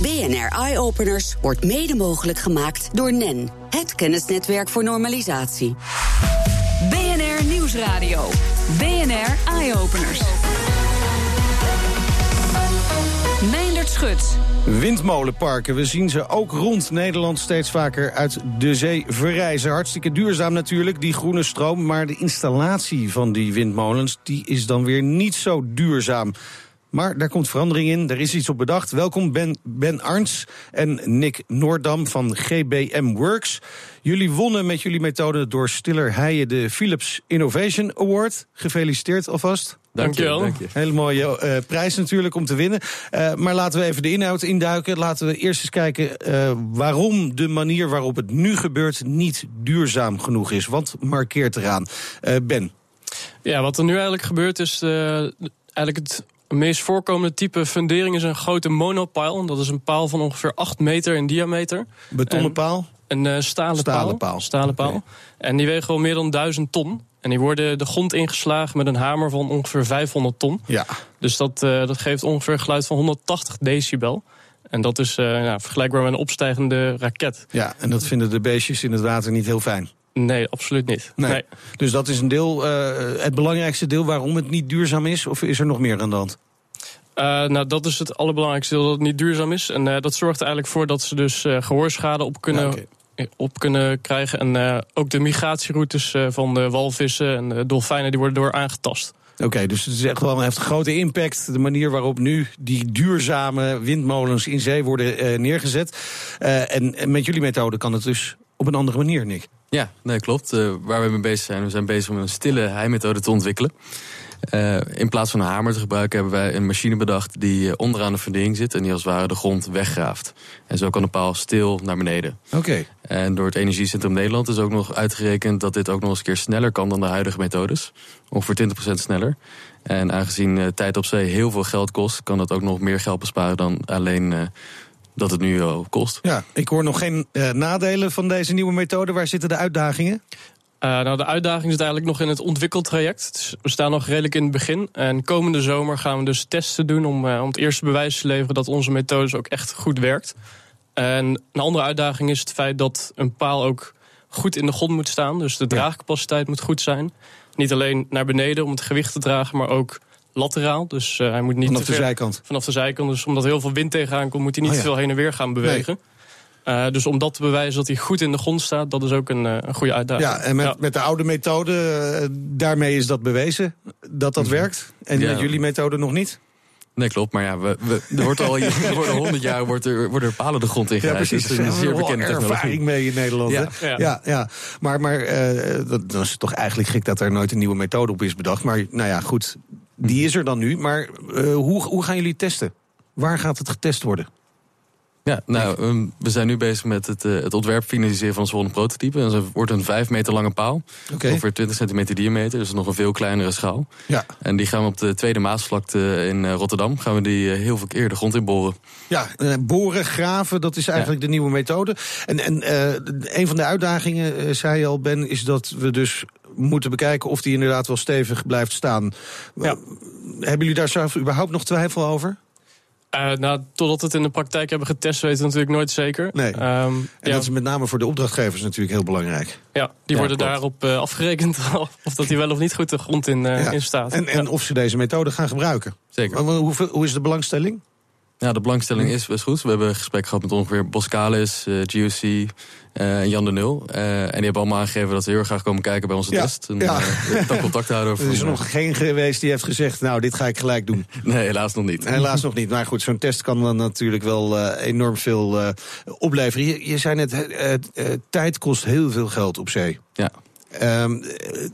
BNR Eye Openers wordt mede mogelijk gemaakt door NEN, het kennisnetwerk voor normalisatie. BNR Nieuwsradio. BNR Eye Openers. Meindert Schut. Windmolenparken, we zien ze ook rond Nederland steeds vaker uit de zee verrijzen. Hartstikke duurzaam natuurlijk, die groene stroom. Maar de installatie van die windmolens die is dan weer niet zo duurzaam. Maar daar komt verandering in, er is iets op bedacht. Welkom Ben, ben Arns en Nick Noordam van GBM Works. Jullie wonnen met jullie methode door Stiller Heijen de Philips Innovation Award. Gefeliciteerd alvast. Dankjewel. Dank je. Hele mooie uh, prijs natuurlijk om te winnen. Uh, maar laten we even de inhoud induiken. Laten we eerst eens kijken uh, waarom de manier waarop het nu gebeurt niet duurzaam genoeg is. Wat markeert eraan? ben. Ja, wat er nu eigenlijk gebeurt is eigenlijk het meest voorkomende type fundering is een grote monopile. Dat is een paal van ongeveer 8 meter in diameter. Betonnen paal? Een uh, stalen, stalen paal. Stalen paal. Okay. En die wegen al meer dan 1000 ton. En die worden de grond ingeslagen met een hamer van ongeveer 500 ton. Ja. Dus dat, uh, dat geeft ongeveer een geluid van 180 decibel. En dat is uh, ja, vergelijkbaar met een opstijgende raket. Ja, en dat vinden de beestjes in het water niet heel fijn. Nee, absoluut niet. Nee. nee. Dus dat is een deel, uh, het belangrijkste deel waarom het niet duurzaam is? Of is er nog meer aan de hand? Uh, nou, dat is het allerbelangrijkste deel dat het niet duurzaam is. En uh, dat zorgt er eigenlijk voor dat ze dus gehoorschade op kunnen, ja, okay. op kunnen krijgen. En ook de migratieroutes van de walvissen en de dolfijnen die worden door aangetast. Oké, okay, dus het is echt wel, heeft een grote impact. De manier waarop nu die duurzame windmolens in zee worden neergezet. En, en met jullie methode kan het dus op een andere manier, Nick. Ja, nee, klopt. waar we mee bezig zijn, we zijn bezig om een stille heimethode te ontwikkelen. Uh, in plaats van een hamer te gebruiken hebben wij een machine bedacht die onderaan de fundering zit en die als het ware de grond weggraaft. En zo kan de paal stil naar beneden. Oké. Okay. En door het Energiecentrum Nederland is ook nog uitgerekend dat dit ook nog eens een keer sneller kan dan de huidige methodes. Ongeveer 20% sneller. En aangezien uh, tijd op zee heel veel geld kost, kan dat ook nog meer geld besparen dan alleen dat het nu al kost. Ja, ik hoor nog geen nadelen van deze nieuwe methode. Waar zitten de uitdagingen? Uh, nou, de uitdaging zit eigenlijk nog in het ontwikkeltraject. Dus we staan nog redelijk in het begin. En komende zomer gaan we dus testen doen om, uh, om het eerste bewijs te leveren dat onze methode ook echt goed werkt. En een andere uitdaging is het feit dat een paal ook goed in de grond moet staan. Dus de draagcapaciteit moet goed zijn. Niet alleen naar beneden om het gewicht te dragen, maar ook lateraal. Dus uh, hij moet niet vanaf te de zijkant. Vanaf de zijkant. Dus omdat er heel veel wind tegenaan komt, moet hij niet oh, ja. veel heen en weer gaan bewegen. Nee. Uh, dus om dat te bewijzen dat hij goed in de grond staat, dat is ook een, uh, een goede uitdaging. Ja, en met, ja. met de oude methode, uh, daarmee is dat bewezen dat dat werkt. En ja. met jullie methode nog niet? Nee, klopt. Maar ja, we, we, er wordt al er worden honderd jaar wordt er, worden er palen de grond in Ja, precies. Dus er is zeer bekende ervaring mee in Nederland. Ja, ja. ja, ja. Maar, maar uh, dat, dat is toch eigenlijk gek dat er nooit een nieuwe methode op is bedacht. Maar nou ja, goed, die is er dan nu. Maar uh, hoe, hoe gaan jullie testen? Waar gaat het getest worden? Ja, nou, um, we zijn nu bezig met het, uh, het ontwerp finaliseren van ons volgende prototype. En dat wordt een 5 meter lange paal. Okay. Ongeveer 20 centimeter diameter, dus nog een veel kleinere schaal. Ja. En die gaan we op de Tweede Maasvlakte in uh, Rotterdam, gaan we die uh, heel veel keer de grond in boren. Ja, boren, graven, dat is eigenlijk ja. de nieuwe methode. En, en een van de uitdagingen, zei je al, Ben, is dat we dus moeten bekijken of die inderdaad wel stevig blijft staan. Ja. Hebben jullie daar zelf überhaupt nog twijfel over? Uh, nou, totdat we het in de praktijk hebben getest, weten we natuurlijk nooit zeker. Nee. Um, en ja. dat is met name voor de opdrachtgevers natuurlijk heel belangrijk. Ja, die ja, worden klopt. daarop uh, afgerekend of dat die wel of niet goed de grond in, uh, ja. in staat. En, en of ze deze methode gaan gebruiken. Zeker. Hoe, hoe is de belangstelling? Ja, de belangstelling is best goed. We hebben een gesprek gehad met ongeveer Boskalis, uh, GOC uh, en Jan de Nul. Uh, en die hebben allemaal aangegeven dat ze heel erg graag komen kijken bij onze ja, test. En ja. uh, contact houden over. Er is nog geen geweest die heeft gezegd, nou, dit ga ik gelijk doen. Nee, helaas nog niet. Helaas nog niet. Maar goed, zo'n test kan dan natuurlijk wel uh, enorm veel uh, opleveren. Je, je zei net, uh, tijd kost heel veel geld op zee. Ja. Um,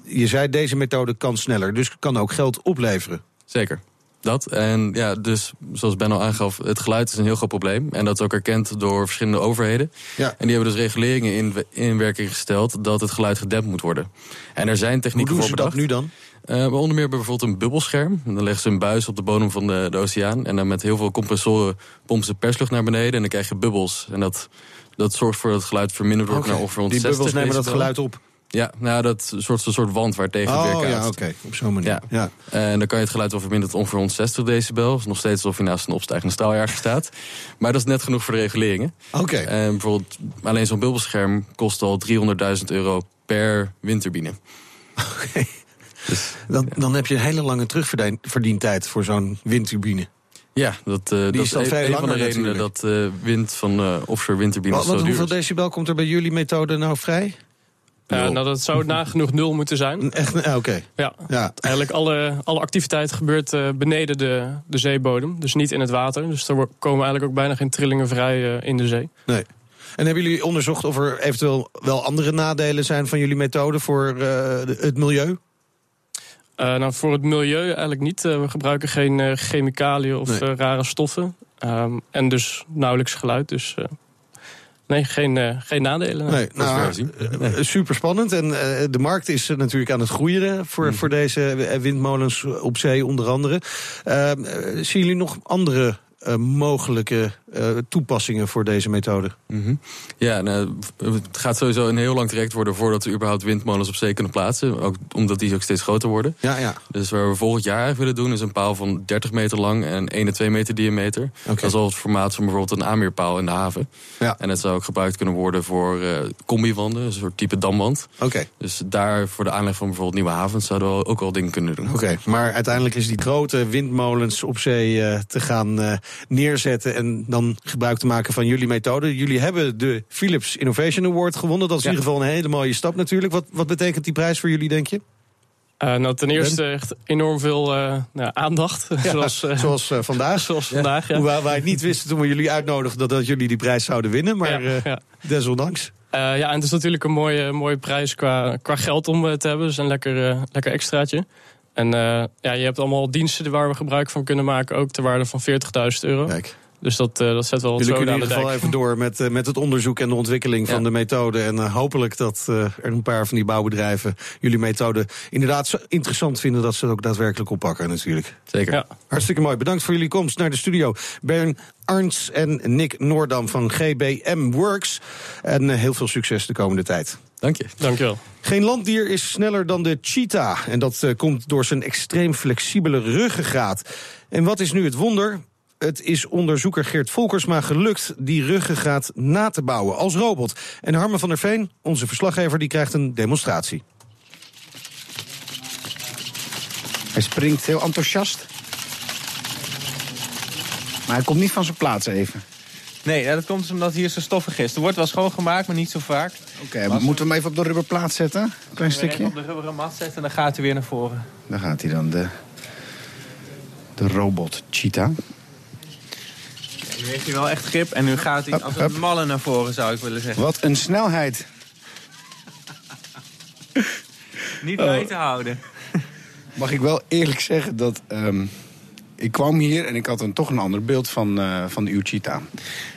je zei, deze methode kan sneller, dus kan ook geld opleveren. Zeker. Dat. En ja, dus zoals Ben al aangaf, het geluid is een heel groot probleem. En dat is ook erkend door verschillende overheden. Ja. En die hebben dus reguleringen in, in werking gesteld dat het geluid gedempt moet worden. En er zijn technieken voor bedacht. Hoe doen ze dat nu dan? Uh, onder meer bijvoorbeeld een bubbelscherm. En dan leggen ze een buis op de bodem van de, de oceaan. En dan met heel veel compressoren pompen ze perslucht naar beneden. En dan krijg je bubbels. En dat, dat zorgt voor dat het geluid verminderd wordt okay. naar ongeveer Die bubbels nemen dat geluid op? Ja, nou, dat soort, soort wand waar tegen oh, weerkaatst. ja, oké. Op zo'n manier. Ja. Ja. En dan kan je het geluid wel verminderen tot ongeveer 160 decibel. is nog steeds alsof je naast een opstijgende straaljager staat. Maar dat is net genoeg voor de reguleringen. Oké. En bijvoorbeeld alleen zo'n bulbescherm kost al 300.000 euro per windturbine. Dan, dan heb je een hele lange terugverdientijd voor zo'n windturbine. Ja, dat, eh, dat is een, veel een van de langer redenen dat eh, wind van eh, offshore windturbines Wat, zo duur hoeveel decibel komt er bij jullie methode nou vrij? Nul. nou, dat zou nagenoeg nul moeten zijn. Echt, oké. Ja, Ja. eigenlijk alle, alle activiteit gebeurt eh, beneden de, de zeebodem. Dus niet in het water. Dus er komen eigenlijk ook bijna geen trillingen vrij eh, in de zee. Nee. En hebben jullie onderzocht of er eventueel wel andere nadelen zijn van jullie methode voor het milieu? Nou, voor het milieu eigenlijk niet. We gebruiken geen chemicaliën of Nee. rare stoffen. Ehm, en dus nauwelijks geluid. Dus nee, geen, eh, geen nadelen. Nee, nou, zien. eh, super spannend. En eh, de markt is eh, natuurlijk aan het groeien eh, voor, voor deze eh, windmolens op zee onder andere. Eh, eh, zien jullie nog andere eh, mogelijke eh, toepassingen voor deze methode? Mhm. Ja, nou, het gaat sowieso een heel lang traject worden voordat we überhaupt windmolens op zee kunnen plaatsen. Ook omdat die ook steeds groter worden. Ja, ja. Dus waar we volgend jaar willen doen is een paal van 30 meter lang en 1 en 2 meter diameter. Dat is al het formaat van bijvoorbeeld een aanmeerpaal in de haven. Ja. En dat zou ook gebruikt kunnen worden voor eh combiwanden, een soort type damwand. Oké. Dus daar voor de aanleg van bijvoorbeeld nieuwe havens zouden we ook al dingen kunnen doen. Oké, maar uiteindelijk is die grote windmolens op zee eh, te gaan neerzetten en dan gebruik te maken van jullie methode. Jullie hebben de Philips Innovation Award gewonnen. Dat is Ja. in ieder geval een hele mooie stap natuurlijk. Wat, wat betekent die prijs voor jullie, denk je? Eh, nou, ten eerste echt enorm veel eh, nou, aandacht. zoals eh, Zoals vandaag. zoals vandaag. Ja. Hoewel wij het niet wisten toen we jullie uitnodigden dat, dat jullie die prijs zouden winnen. Maar Ja, desondanks. Ja, en het is natuurlijk een mooie, mooie prijs qua, qua geld om te hebben. Dus een lekker, lekker extraatje. En ja, je hebt allemaal diensten waar we gebruik van kunnen maken. Ook ter waarde van 40.000 euro. Kijk, Dus dat, eh, dat zet wel wat jullie zo kunnen aan in de ieder geval even door met, eh, met het onderzoek en de ontwikkeling van de methode. En eh, hopelijk dat eh, er een paar van die bouwbedrijven jullie methode inderdaad zo interessant vinden dat ze het ook daadwerkelijk oppakken natuurlijk. Zeker. Ja. Hartstikke mooi. Bedankt voor jullie komst naar de studio. Bern Arns en Nick Noordam van GBM Works. En eh, heel veel succes de komende tijd. Dank je. Dankjewel. Geen landdier is sneller dan de cheetah. En dat komt door zijn extreem flexibele ruggengraat. En wat is nu het wonder? Het is onderzoeker Geert Volkersma gelukt die ruggengraat na te bouwen als robot. En Harmen van der Veen, onze verslaggever, die krijgt een demonstratie. Hij springt heel enthousiast. Maar hij komt niet van zijn plaats even. Nee, dat komt omdat hier zo stoffig is. Er wordt wel schoongemaakt, maar niet zo vaak. Oké, moeten we hem even op de rubberplaat zetten? Een klein even stukje. op de rubberen mat zetten en dan gaat hij weer naar voren. Daar gaat hij dan, de, de robot cheetah. Nu heeft hij wel echt grip en nu gaat hij als een malle naar voren, zou ik willen zeggen. Wat een snelheid. Niet Oh. bij te houden. Mag ik wel eerlijk zeggen dat... ehm, ik kwam hier en ik had een, toch een ander beeld van, eh, van uw cheetah.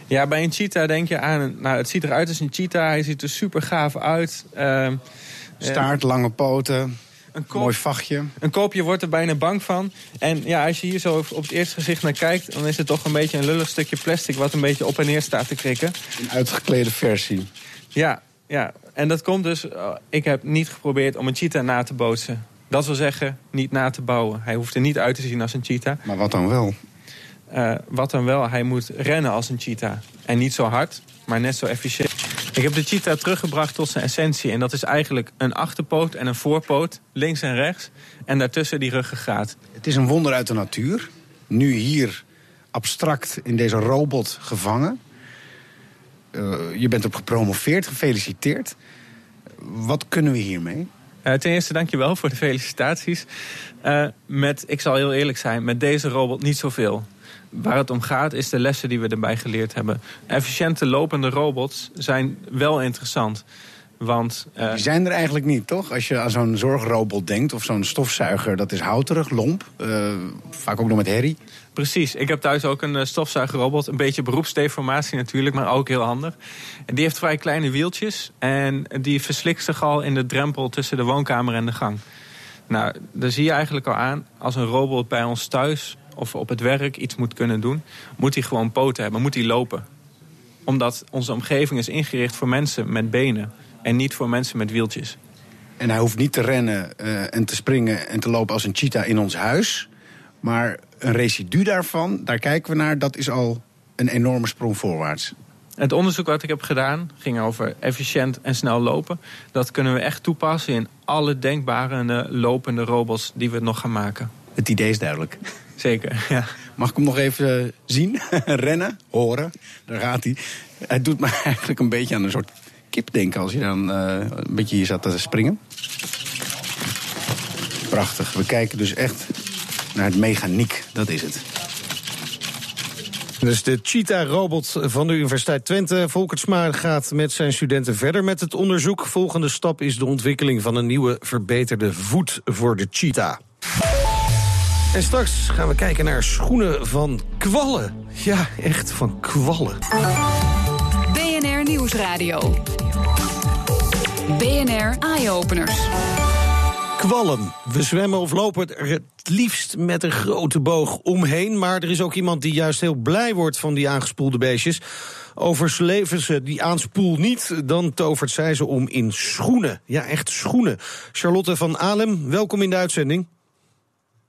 Ja, bij een cheetah denk je aan... een- Nou, het ziet eruit als een cheetah. Hij ziet er super gaaf uit. Ehm, Staart, lange poten, een mooi vachtje. Een koopje wordt er bijna bang van. En ja, als je hier zo op het eerste gezicht naar kijkt... dan is het toch een beetje een lullig stukje plastic... wat een beetje op en neer staat te krikken. Een uitgeklede versie. Ja, ja. En dat komt dus... eh, ik heb niet geprobeerd om een cheetah na te bootsen. Dat wil zeggen, niet na te bouwen. Hij hoeft er niet uit te zien als een cheetah. Maar wat dan wel? Eh, wat dan wel, hij moet rennen als een cheetah. En niet zo hard, maar net zo efficiënt. Ik heb de cheetah teruggebracht tot zijn essentie. En dat is eigenlijk een achterpoot en een voorpoot, links en rechts. En daartussen die ruggengraat. Het is een wonder uit de natuur. Nu hier abstract in deze robot gevangen. Eh, je bent op gepromoveerd, gefeliciteerd. Wat kunnen we hiermee? Eh, ten eerste dankjewel voor de felicitaties. Eh, met, ik zal heel eerlijk zijn, met deze robot niet zoveel. Waar het om gaat is de lessen die we erbij geleerd hebben. Efficiënte lopende robots zijn wel interessant. Want eh, Die zijn er eigenlijk niet, toch? Als je aan zo'n zorgrobot denkt of zo'n stofzuiger, dat is houterig, lomp. eh, vaak ook nog met herrie. Precies. Ik heb thuis ook een eh, stofzuigerrobot. Een beetje beroepsdeformatie natuurlijk, maar ook heel handig. En die heeft vrij kleine wieltjes. En die verslikt zich al in de drempel tussen de woonkamer en de gang. Nou, daar zie je eigenlijk al aan. Als een robot bij ons thuis of op het werk iets moet kunnen doen... moet hij gewoon poten hebben, moet hij lopen. Omdat onze omgeving is ingericht voor mensen met benen... en niet voor mensen met wieltjes. En hij hoeft niet te rennen eh, en te springen en te lopen als een cheetah in ons huis. Maar een residu daarvan, daar kijken we naar, dat is al een enorme sprong voorwaarts. Het onderzoek wat ik heb gedaan ging over efficiënt en snel lopen. Dat kunnen we echt toepassen in alle denkbare lopende robots die we nog gaan maken. Het idee is duidelijk. Zeker, ja. Mag ik hem nog even zien? Rennen, horen. Daar gaat hij. Het doet me eigenlijk een beetje aan een soort kip denken als je dan uh, een beetje hier zat te springen. Prachtig. We kijken dus echt naar het mechaniek. Dat is het. Dus de Cheetah-robot van de Universiteit Twente. Volkertsma gaat met zijn studenten verder met het onderzoek. Volgende stap is de ontwikkeling van een nieuwe verbeterde voet voor de Cheetah. En straks gaan we kijken naar schoenen van kwallen. Ja, echt van kwallen. BNR Nieuwsradio. BNR Eye-Openers. Kwallen. We zwemmen of lopen er het liefst met een grote boog omheen. Maar er is ook iemand die juist heel blij wordt van die aangespoelde beestjes. Overleven ze die aanspoel niet, dan tovert zij ze om in schoenen. Ja, echt schoenen. Charlotte van Alem, welkom in de uitzending.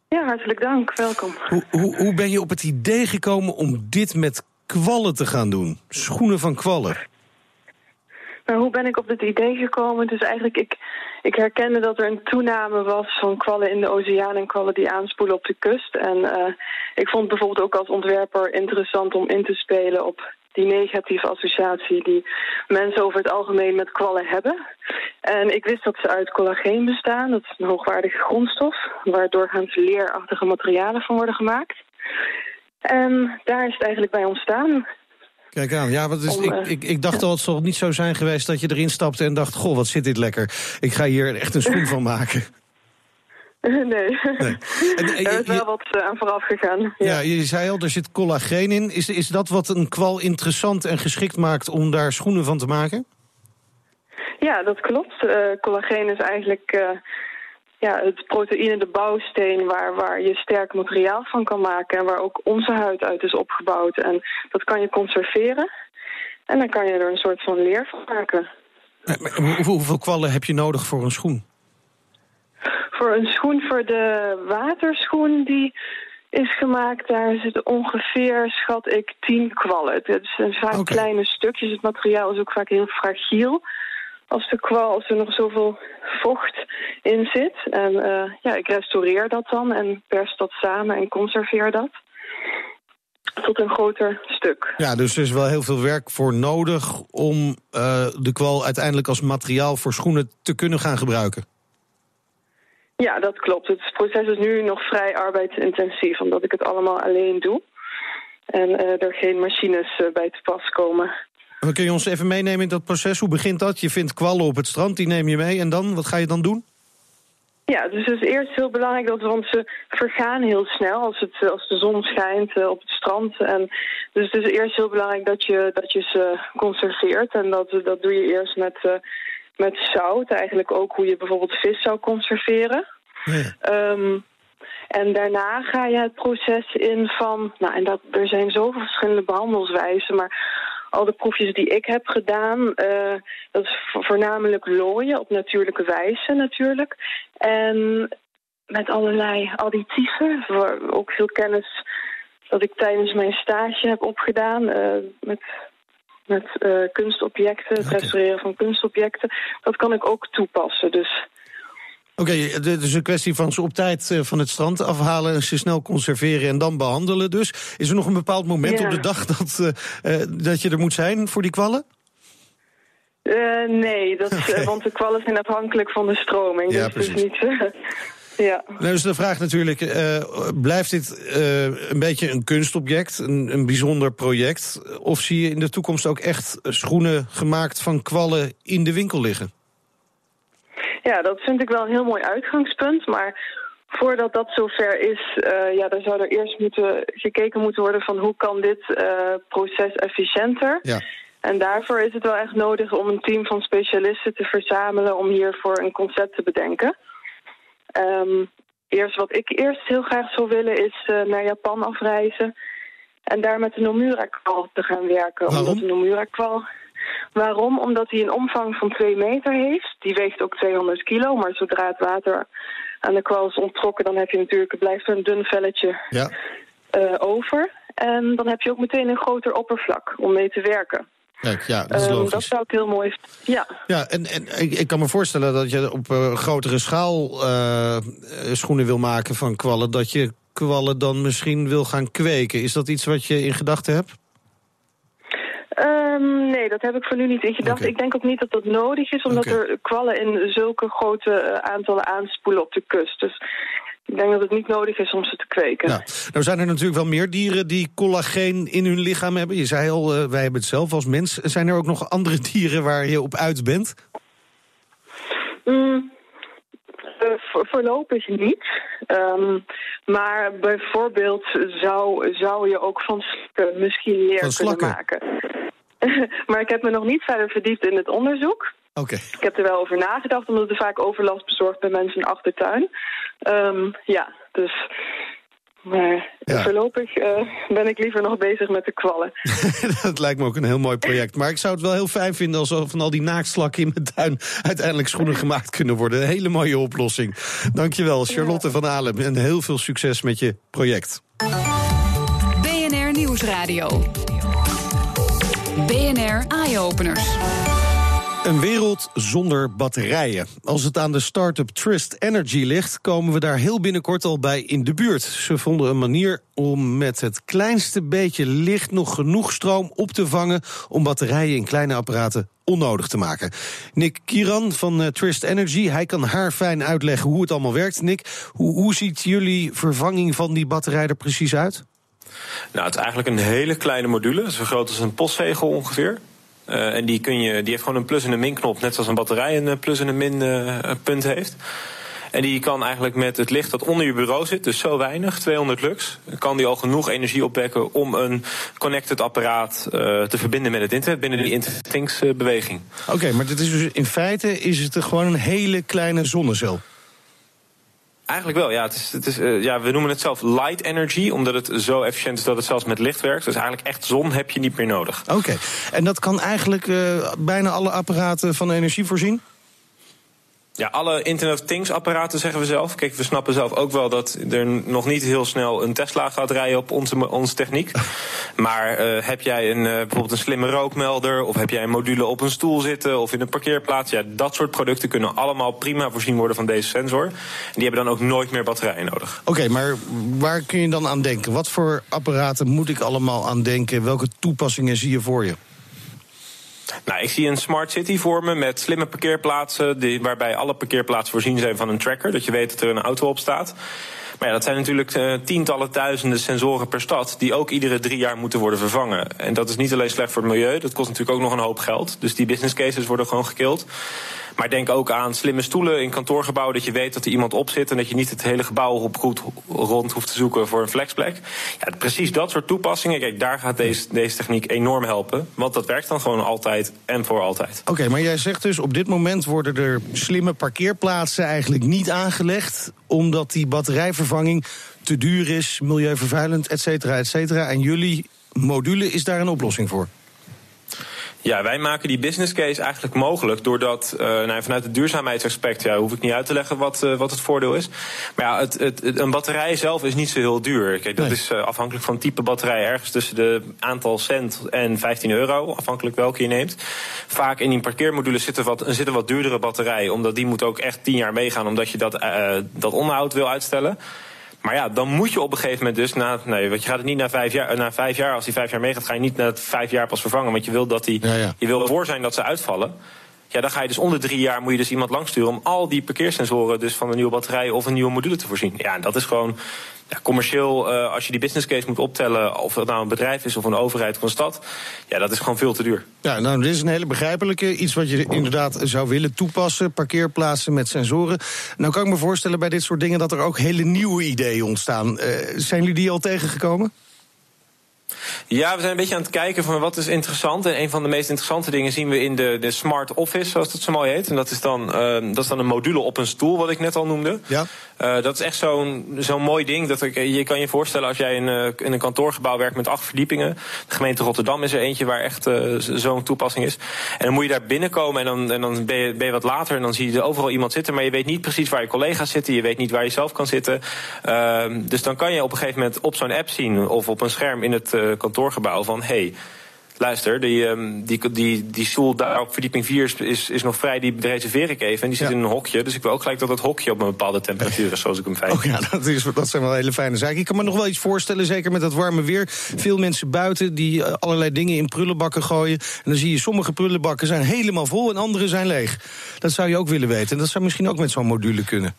Ja, hartelijk dank. Welkom. Hoe, hoe, hoe ben je op het idee gekomen om dit met kwallen te gaan doen? Schoenen van kwallen. Nou, hoe ben ik op dit idee gekomen? Dus eigenlijk, ik, ik herkende dat er een toename was van kwallen in de oceaan en kwallen die aanspoelen op de kust. En uh, ik vond bijvoorbeeld ook als ontwerper interessant om in te spelen op die negatieve associatie die mensen over het algemeen met kwallen hebben. En ik wist dat ze uit collageen bestaan. Dat is een hoogwaardige grondstof, waar doorgaans leerachtige materialen van worden gemaakt. En daar is het eigenlijk bij ontstaan. Kijk aan, ja, wat is, ik, eh, ik, ik dacht al, het zal niet zo zijn geweest dat je erin stapte en dacht: Goh, wat zit dit lekker. Ik ga hier echt een schoen van maken. Nee. nee. er is wel wat eh, aan vooraf gegaan. Ja. ja. je zei al, er zit collageen in. Is, is dat wat een kwal interessant en geschikt maakt om daar schoenen van te maken? Ja, dat klopt. Uh, collageen is eigenlijk uh, ja, het proteïne, de bouwsteen... Waar, waar je sterk materiaal van kan maken... en waar ook onze huid uit is opgebouwd. En dat kan je conserveren. En dan kan je er een soort van leer van maken. Hoeveel kwallen heb je nodig voor een schoen? Voor een schoen, voor de waterschoen die is gemaakt, daar zitten ongeveer, schat ik, tien kwallen. Het zijn vaak kleine stukjes. Het materiaal is ook vaak heel fragiel. Als de kwal, als er nog zoveel vocht in zit. En uh, ja, ik restaureer dat dan en pers dat samen en conserveer dat. Tot een groter stuk. Ja, dus er is wel heel veel werk voor nodig om uh, de kwal uiteindelijk als materiaal voor schoenen te kunnen gaan gebruiken. Ja, dat klopt. Het proces is nu nog vrij arbeidsintensief, omdat ik het allemaal alleen doe. En uh, er geen machines uh, bij te pas komen. En kun je ons even meenemen in dat proces? Hoe begint dat? Je vindt kwallen op het strand, die neem je mee. En dan? Wat ga je dan doen? Ja, dus het is eerst heel belangrijk dat, want ze vergaan heel snel als, het, als de zon schijnt op het strand. En dus het is eerst heel belangrijk dat je, dat je ze conserveert. En dat, dat doe je eerst met met zout. Eigenlijk ook hoe je bijvoorbeeld vis zou conserveren. Ja. Um, en daarna ga je het proces in van... Nou, en dat, er zijn zoveel verschillende behandelswijzen, maar al de proefjes die ik heb gedaan, uh, dat is voornamelijk looien op natuurlijke wijze natuurlijk. En met allerlei additieven, voor ook veel kennis dat ik tijdens mijn stage heb opgedaan. Uh, met met uh, kunstobjecten, het restaureren van kunstobjecten. Dat kan ik ook toepassen. Dus Oké, okay, het is een kwestie van ze op tijd uh, van het strand afhalen... ze snel conserveren en dan behandelen dus. Is er nog een bepaald moment ja. op de dag dat, uh, dat je er moet zijn voor die kwallen? nee, dat, okay. want de kwallen zijn afhankelijk van de stroming. Ja, dus precies. niet... Ja. Nou, dus de vraag natuurlijk, uh, blijft dit uh, een beetje een kunstobject, een, een bijzonder project? Of zie je in de toekomst ook echt schoenen gemaakt van kwallen in de winkel liggen? Ja, dat vind ik wel een heel mooi uitgangspunt, maar voordat dat zover is, uh, ja, dan zou er eerst moeten, gekeken moeten worden van hoe kan dit proces efficiënter. Ja. En daarvoor is het wel echt nodig om een team van specialisten te verzamelen om hiervoor een concept te bedenken. Um, eerst wat ik eerst heel graag zou willen is uh, naar Japan afreizen. En daar met de Nomura-kwal te gaan werken. Waarom? Omdat de Nomura-kwal... Waarom? Omdat hij een omvang van 2 meter heeft. Die weegt ook 200 kilo, maar zodra het water aan de kwal is onttrokken... dan heb je natuurlijk, het blijft een dun velletje Ja. eh, over. En dan heb je ook meteen een groter oppervlak om mee te werken. Kijk, ja, dat is Ehm, dat zou ik heel mooi... Ja, Ja, en, en ik, ik kan me voorstellen dat je op eh, grotere schaal eh, eh, schoenen wil maken van kwallen. Dat je kwallen dan misschien wil gaan kweken. Is dat iets wat je in gedachten hebt? Ehm, nee, dat heb ik voor nu niet in gedachten. Ik denk ook niet dat dat nodig is, omdat er kwallen in zulke grote aantallen aanspoelen op de kust. Dus ik denk dat het niet nodig is om ze te kweken. Nou, nou zijn er natuurlijk wel meer dieren die collageen in hun lichaam hebben. Je zei al, eh, wij hebben het zelf als mens. Zijn er ook nog andere dieren waar je op uit bent? Mm, voor- voorlopig niet. Ehm, maar bijvoorbeeld zou, zou je ook van slakken misschien leer Van kunnen slakken? maken. maar ik heb me nog niet verder verdiept in het onderzoek. Oké. Ik heb er wel over nagedacht, omdat er vaak overlast bezorgd bij mensen in de achtertuin. Ehm, ja, dus... Maar Ja. voorlopig eh, ben ik liever nog bezig met de kwallen. dat lijkt me ook een heel mooi project. Maar ik zou het wel heel fijn vinden als er van al die naaktslakken in mijn tuin uiteindelijk schoenen gemaakt kunnen worden. Een hele mooie oplossing. Dankjewel, Charlotte van Alem. En heel veel succes met je project. BNR Nieuwsradio. BNR Eye-Openers. Een wereld zonder batterijen. Als het aan de start-up Trist Energy ligt, komen we daar heel binnenkort al bij in de buurt. Ze vonden een manier om met het kleinste beetje licht nog genoeg stroom op te vangen om batterijen in kleine apparaten onnodig te maken. Nick Kieran van eh, Trist Energy, hij kan haar fijn uitleggen hoe het allemaal werkt. Nick, hoe, hoe ziet jullie vervanging van die batterij er precies uit? Nou, het is eigenlijk een hele kleine module, zo groot als een postzegel ongeveer. Uh, en die, kun je, die heeft gewoon een plus- en een min-knop, net zoals een batterij een plus- en een min-punt uh, heeft. En die kan eigenlijk met het licht dat onder je bureau zit, dus zo weinig, 200 lux, kan die al genoeg energie opwekken om een connected apparaat te verbinden met het internet binnen die Internet Things beweging. Oké, maar is dus in feite is het gewoon een hele kleine zonnecel. Eigenlijk wel, ja. Het is, het is, uh, ja. We noemen het zelf light energy, omdat het zo efficiënt is dat het zelfs met licht werkt. Dus eigenlijk echt zon heb je niet meer nodig. Oké, en dat kan eigenlijk uh, bijna alle apparaten van energie voorzien? Ja, alle Internet of Things apparaten zeggen we zelf. Kijk, we snappen zelf ook wel dat er nog niet heel snel een Tesla gaat rijden op onze, onze techniek. Maar uh, heb jij een, uh, bijvoorbeeld een slimme rookmelder, of heb jij een module op een stoel zitten of in een parkeerplaats? Ja, dat soort producten kunnen allemaal prima voorzien worden van deze sensor. En die hebben dan ook nooit meer batterijen nodig. Oké, okay, maar waar kun je dan aan denken? Wat voor apparaten moet ik allemaal aan denken? Welke toepassingen zie je voor je? Nou, ik zie een smart city voor me met slimme parkeerplaatsen, die, waarbij alle parkeerplaatsen voorzien zijn van een tracker, dat je weet dat er een auto op staat. Maar ja, dat zijn natuurlijk uh, tientallen duizenden sensoren per stad die ook iedere drie jaar moeten worden vervangen. En dat is niet alleen slecht voor het milieu, dat kost natuurlijk ook nog een hoop geld. Dus die business cases worden gewoon gekild. Maar denk ook aan slimme stoelen in kantoorgebouwen, dat je weet dat er iemand op zit en dat je niet het hele gebouw op goed rond hoeft te zoeken voor een flexplek. Ja, precies dat soort toepassingen, kijk, daar gaat deze, deze techniek enorm helpen. Want dat werkt dan gewoon altijd en voor altijd. Oké, maar jij zegt dus op dit moment worden er slimme parkeerplaatsen eigenlijk niet aangelegd, omdat die batterijvervanging te duur is, milieuvervuilend, et cetera, et cetera. En jullie module is daar een oplossing voor. Ja, wij maken die business case eigenlijk mogelijk doordat, uh, nou, vanuit het duurzaamheidsaspect, ja, hoef ik niet uit te leggen wat, uh, wat het voordeel is. Maar ja, het, het, het, een batterij zelf is niet zo heel duur. Kijk, dat nee. is uh, afhankelijk van type batterij ergens tussen de aantal cent en 15 euro, afhankelijk welke je neemt. Vaak in die parkeermodule zitten wat, zitten wat duurdere batterijen, omdat die moet ook echt 10 jaar meegaan, omdat je dat, dat onderhoud wil uitstellen. Maar ja, dan moet je op een gegeven moment dus na. Nee, want je gaat het niet na vijf jaar. Na vijf jaar, als die vijf jaar meegaat, ga je niet na vijf jaar pas vervangen. Want je wil dat die. Ja, ja. Je wil voor zijn dat ze uitvallen. Ja, dan ga je dus onder drie jaar moet je dus iemand langsturen om al die parkeersensoren dus van een nieuwe batterij of een nieuwe module te voorzien. Ja, dat is gewoon ja, commercieel, uh, als je die business case moet optellen, of het nou een bedrijf is of een overheid of een stad, ja, dat is gewoon veel te duur. Ja, nou, dit is een hele begrijpelijke. Iets wat je inderdaad zou willen toepassen. Parkeerplaatsen met sensoren. Nou kan ik me voorstellen bij dit soort dingen dat er ook hele nieuwe ideeën ontstaan. Uh, zijn jullie die al tegengekomen? Ja, we zijn een beetje aan het kijken van wat is interessant. En een van de meest interessante dingen zien we in de, de smart office, zoals dat zo mooi heet. En dat is dan, uh, dat is dan een module op een stoel, wat ik net al noemde. Ja. Uh, dat is echt zo'n zo'n mooi ding. Dat ik, je kan je voorstellen als jij in, uh, in een kantoorgebouw werkt met acht verdiepingen. De gemeente Rotterdam is er eentje waar echt zo'n toepassing is. En dan moet je daar binnenkomen en dan, en dan ben, je, ben je wat later. En dan zie je overal iemand zitten, maar je weet niet precies waar je collega's zitten. Je weet niet waar je zelf kan zitten. Ehm, dus dan kan je op een gegeven moment op zo'n app zien of op een scherm in het kantoorgebouw van hey, luister, die, um, die, die, die stoel daar op verdieping 4 is, is, nog vrij, die reserveer ik even. En die zit in een hokje. Dus ik wil ook gelijk dat het hokje op een bepaalde temperatuur is, zoals ik hem fijn Oh ja, dat, is, dat zijn wel hele fijne zaken. Ik kan me nog wel iets voorstellen, zeker met dat warme weer. Veel mensen buiten die eh, allerlei dingen in prullenbakken gooien. En dan zie je sommige prullenbakken zijn helemaal vol en andere zijn leeg. Dat zou je ook willen weten. En dat zou misschien ook met zo'n module kunnen.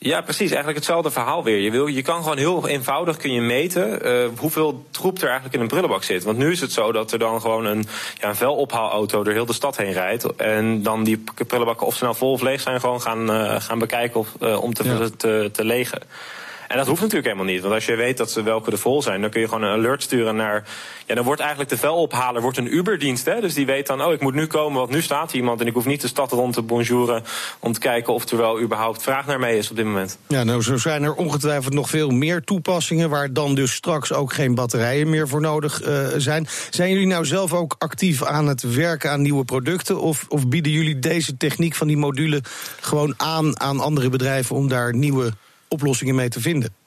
Ja, precies. Eigenlijk hetzelfde verhaal weer. Je, wil, je kan gewoon heel eenvoudig kun je meten uh, hoeveel troep er eigenlijk in een prullenbak zit. Want nu is het zo dat er dan gewoon een, ja, een velophaalauto door heel de stad heen rijdt. En dan die prullenbakken of snel vol of leeg zijn, gewoon gaan, uh, gaan bekijken of, uh, om te, ja. te, te legen. En dat hoeft natuurlijk helemaal niet. Want als je weet dat ze welke er vol zijn, dan kun je gewoon een alert sturen naar. Ja, dan wordt eigenlijk de velophaler wordt een Uberdienst. Hè? Dus die weet dan, oh, ik moet nu komen, want nu staat iemand. En ik hoef niet de stad rond te bonjouren om te kijken of er wel überhaupt vraag naar mee is op dit moment. Ja, nou, zo zijn er ongetwijfeld nog veel meer toepassingen waar dan dus straks ook geen batterijen meer voor nodig uh, zijn. Zijn jullie nou zelf ook actief aan het werken aan nieuwe producten? Of, of bieden jullie deze techniek van die module gewoon aan aan andere bedrijven om daar nieuwe oplossingen mee te vinden?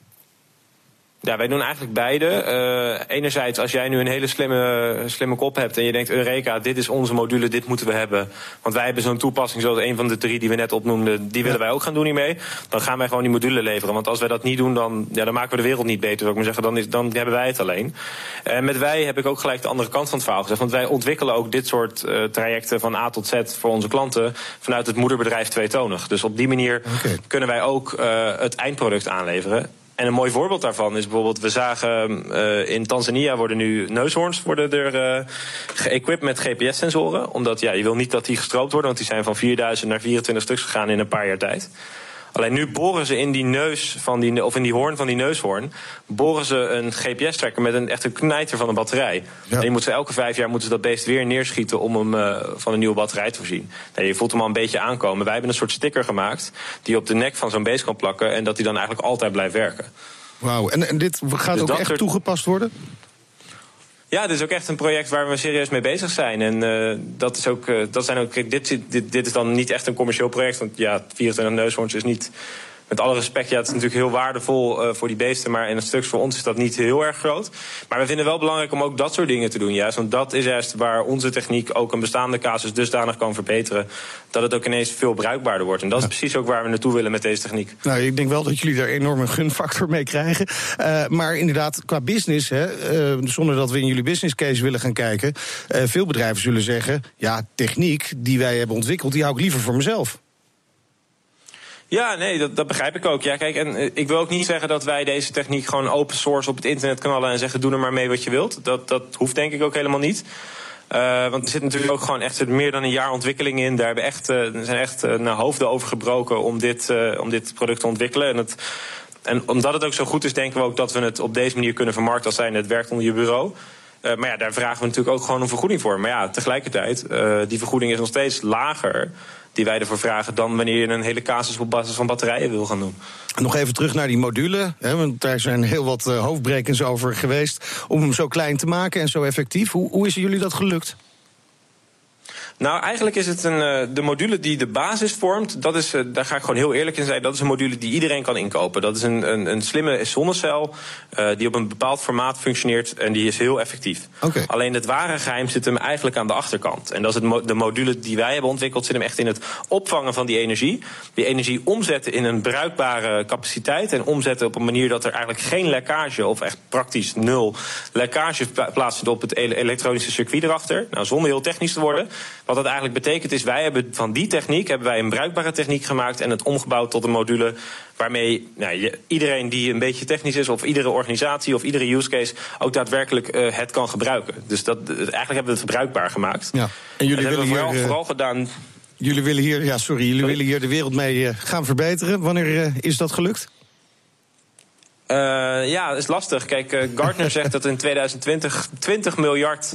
Ja, wij doen eigenlijk beide. Uh, enerzijds, als jij nu een hele slimme, slimme kop hebt en je denkt: Eureka, dit is onze module, dit moeten we hebben. Want wij hebben zo'n toepassing, zoals een van de drie die we net opnoemden, die willen wij ook gaan doen hiermee. Dan gaan wij gewoon die module leveren. Want als wij dat niet doen, dan, ja, dan maken we de wereld niet beter. Zou ik maar zeggen, dan, is, dan hebben wij het alleen. En met wij heb ik ook gelijk de andere kant van het verhaal gezegd. Want wij ontwikkelen ook dit soort uh, trajecten van A tot Z voor onze klanten vanuit het moederbedrijf tweetonig. Dus op die manier okay. kunnen wij ook uh, het eindproduct aanleveren. En een mooi voorbeeld daarvan is bijvoorbeeld, we zagen uh, in Tanzania worden nu neushoorns worden er uh, geëquipt met GPS-sensoren. Omdat ja, je wil niet dat die gestroopt worden, want die zijn van 4000 naar 24 stuks gegaan in een paar jaar tijd. Alleen nu boren ze in die neus van die, of in die hoorn van die neushoorn, boren ze een GPS-tracker met een echt een knijter van een batterij. Ja. En je moet ze elke vijf jaar moeten ze dat beest weer neerschieten om hem uh, van een nieuwe batterij te voorzien. Nou, je voelt hem al een beetje aankomen. Wij hebben een soort sticker gemaakt die op de nek van zo'n beest kan plakken en dat hij dan eigenlijk altijd blijft werken. Wauw, en, en dit gaat dus ook echt toegepast worden? Ja, dit is ook echt een project waar we serieus mee bezig zijn. En uh, dat is ook, uh, dat zijn ook dit, dit, dit is dan niet echt een commercieel project. Want ja, 24 neushoorns is niet met alle respect, ja, het is natuurlijk heel waardevol uh, voor die beesten. Maar in een stuk voor ons is dat niet heel erg groot. Maar we vinden het wel belangrijk om ook dat soort dingen te doen. Juist, want dat is juist waar onze techniek ook een bestaande casus dusdanig kan verbeteren. Dat het ook ineens veel bruikbaarder wordt. En dat is precies ook waar we naartoe willen met deze techniek. Nou, ik denk wel dat jullie daar enorm een gunfactor mee krijgen. Uh, maar inderdaad, qua business, hè, uh, zonder dat we in jullie business case willen gaan kijken. veel bedrijven zullen zeggen: ja, techniek die wij hebben ontwikkeld, die hou ik liever voor mezelf. Ja, nee, dat, dat begrijp ik ook. Ja, kijk, en uh, ik wil ook niet zeggen dat wij deze techniek gewoon open source op het internet knallen en zeggen: doe er maar mee wat je wilt. Dat, dat hoeft denk ik ook helemaal niet. Uh, want er zit natuurlijk ook gewoon echt meer dan een jaar ontwikkeling in. Daar hebben echt, er zijn echt naar hoofden over gebroken om dit, om dit product te ontwikkelen. En, en omdat het ook zo goed is, denken we ook dat we het op deze manier kunnen vermarkten als zijn het werkt onder je bureau. Uh, maar ja, daar vragen we natuurlijk ook gewoon een vergoeding voor. Maar ja, tegelijkertijd, uh, die vergoeding is nog steeds lager die wij ervoor vragen dan wanneer je een hele casus op basis van batterijen wil gaan doen. Nog even terug naar die module, hè, want daar zijn heel wat uh, hoofdbrekens over geweest om hem zo klein te maken en zo effectief. Hoe, hoe is jullie dat gelukt? Nou, eigenlijk is het een, de module die de basis vormt. Dat is, daar ga ik gewoon heel eerlijk in zijn. Dat is een module die iedereen kan inkopen. Dat is een, een, een slimme zonnecel uh, die op een bepaald formaat functioneert en die is heel effectief. Okay. Alleen het ware geheim zit hem eigenlijk aan de achterkant. En dat is het, de module die wij hebben ontwikkeld, zit hem echt in het opvangen van die energie. Die energie omzetten in een bruikbare capaciteit en omzetten op een manier dat er eigenlijk geen lekkage of echt praktisch nul lekkage plaatsvindt op het elektronische circuit erachter. Nou, zonder heel technisch te worden. Wat dat eigenlijk betekent is, wij hebben van die techniek hebben wij een bruikbare techniek gemaakt en het omgebouwd tot een module waarmee nou, iedereen die een beetje technisch is, of iedere organisatie of iedere use case ook daadwerkelijk uh, het kan gebruiken. Dus dat, eigenlijk hebben we het bruikbaar gemaakt. Ja. En jullie dat willen hebben we hier, vooral, vooral gedaan. Jullie willen hier, ja, sorry, jullie sorry? willen hier de wereld mee gaan verbeteren. Wanneer is dat gelukt? Uh, ja, dat is lastig. Kijk, uh, Gartner zegt dat in 2020 20 miljard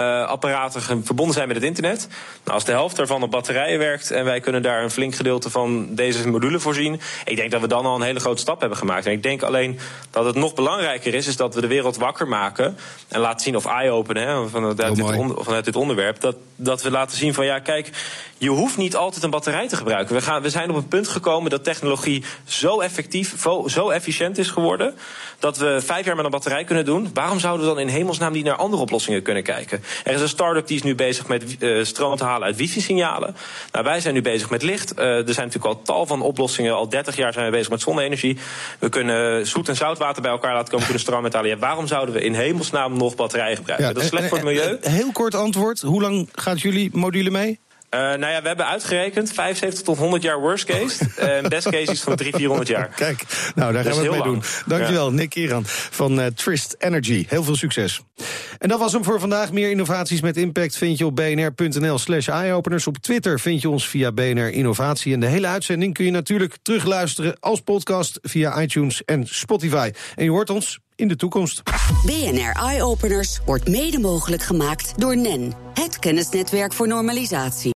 apparaten verbonden zijn met het internet. Nou, als de helft daarvan op batterijen werkt en wij kunnen daar een flink gedeelte van deze module voorzien, ik denk dat we dan al een hele grote stap hebben gemaakt. En ik denk alleen dat het nog belangrijker is, is dat we de wereld wakker maken en laten zien of eye-open vanuit, dit vanuit dit onderwerp, dat, dat we laten zien van ja, kijk, je hoeft niet altijd een batterij te gebruiken. We, gaan, we zijn op een punt gekomen dat technologie zo effectief, zo efficiënt is geworden. dat we vijf jaar met een batterij kunnen doen. Waarom zouden we dan in hemelsnaam niet naar andere oplossingen kunnen kijken? Er is een start-up die is nu bezig met uh, stroom te halen uit wifi-signalen. Nou, wij zijn nu bezig met licht. Uh, er zijn natuurlijk al tal van oplossingen. Al 30 jaar zijn we bezig met zonne-energie. We kunnen zoet en zoutwater bij elkaar laten komen. We kunnen stroom uithalen. Ja, waarom zouden we in hemelsnaam nog batterijen gebruiken? Ja, dat is slecht voor het milieu. Heel kort antwoord. Hoe lang gaat jullie module mee? Uh, nou ja, we hebben uitgerekend 75 tot 100 jaar worst case. En best case is van 300, 400 jaar. Kijk, nou daar gaan we het mee lang. doen. Dankjewel, ja. Nick Iran van uh, Trist Energy. Heel veel succes. En dat was hem voor vandaag. Meer innovaties met impact vind je op bnr.nl slash eyeopeners. Op Twitter vind je ons via BNR Innovatie. En de hele uitzending kun je natuurlijk terugluisteren als podcast via iTunes en Spotify. En je hoort ons in de toekomst. BNR Eye Openers wordt mede mogelijk gemaakt door NEN, het kennisnetwerk voor normalisatie.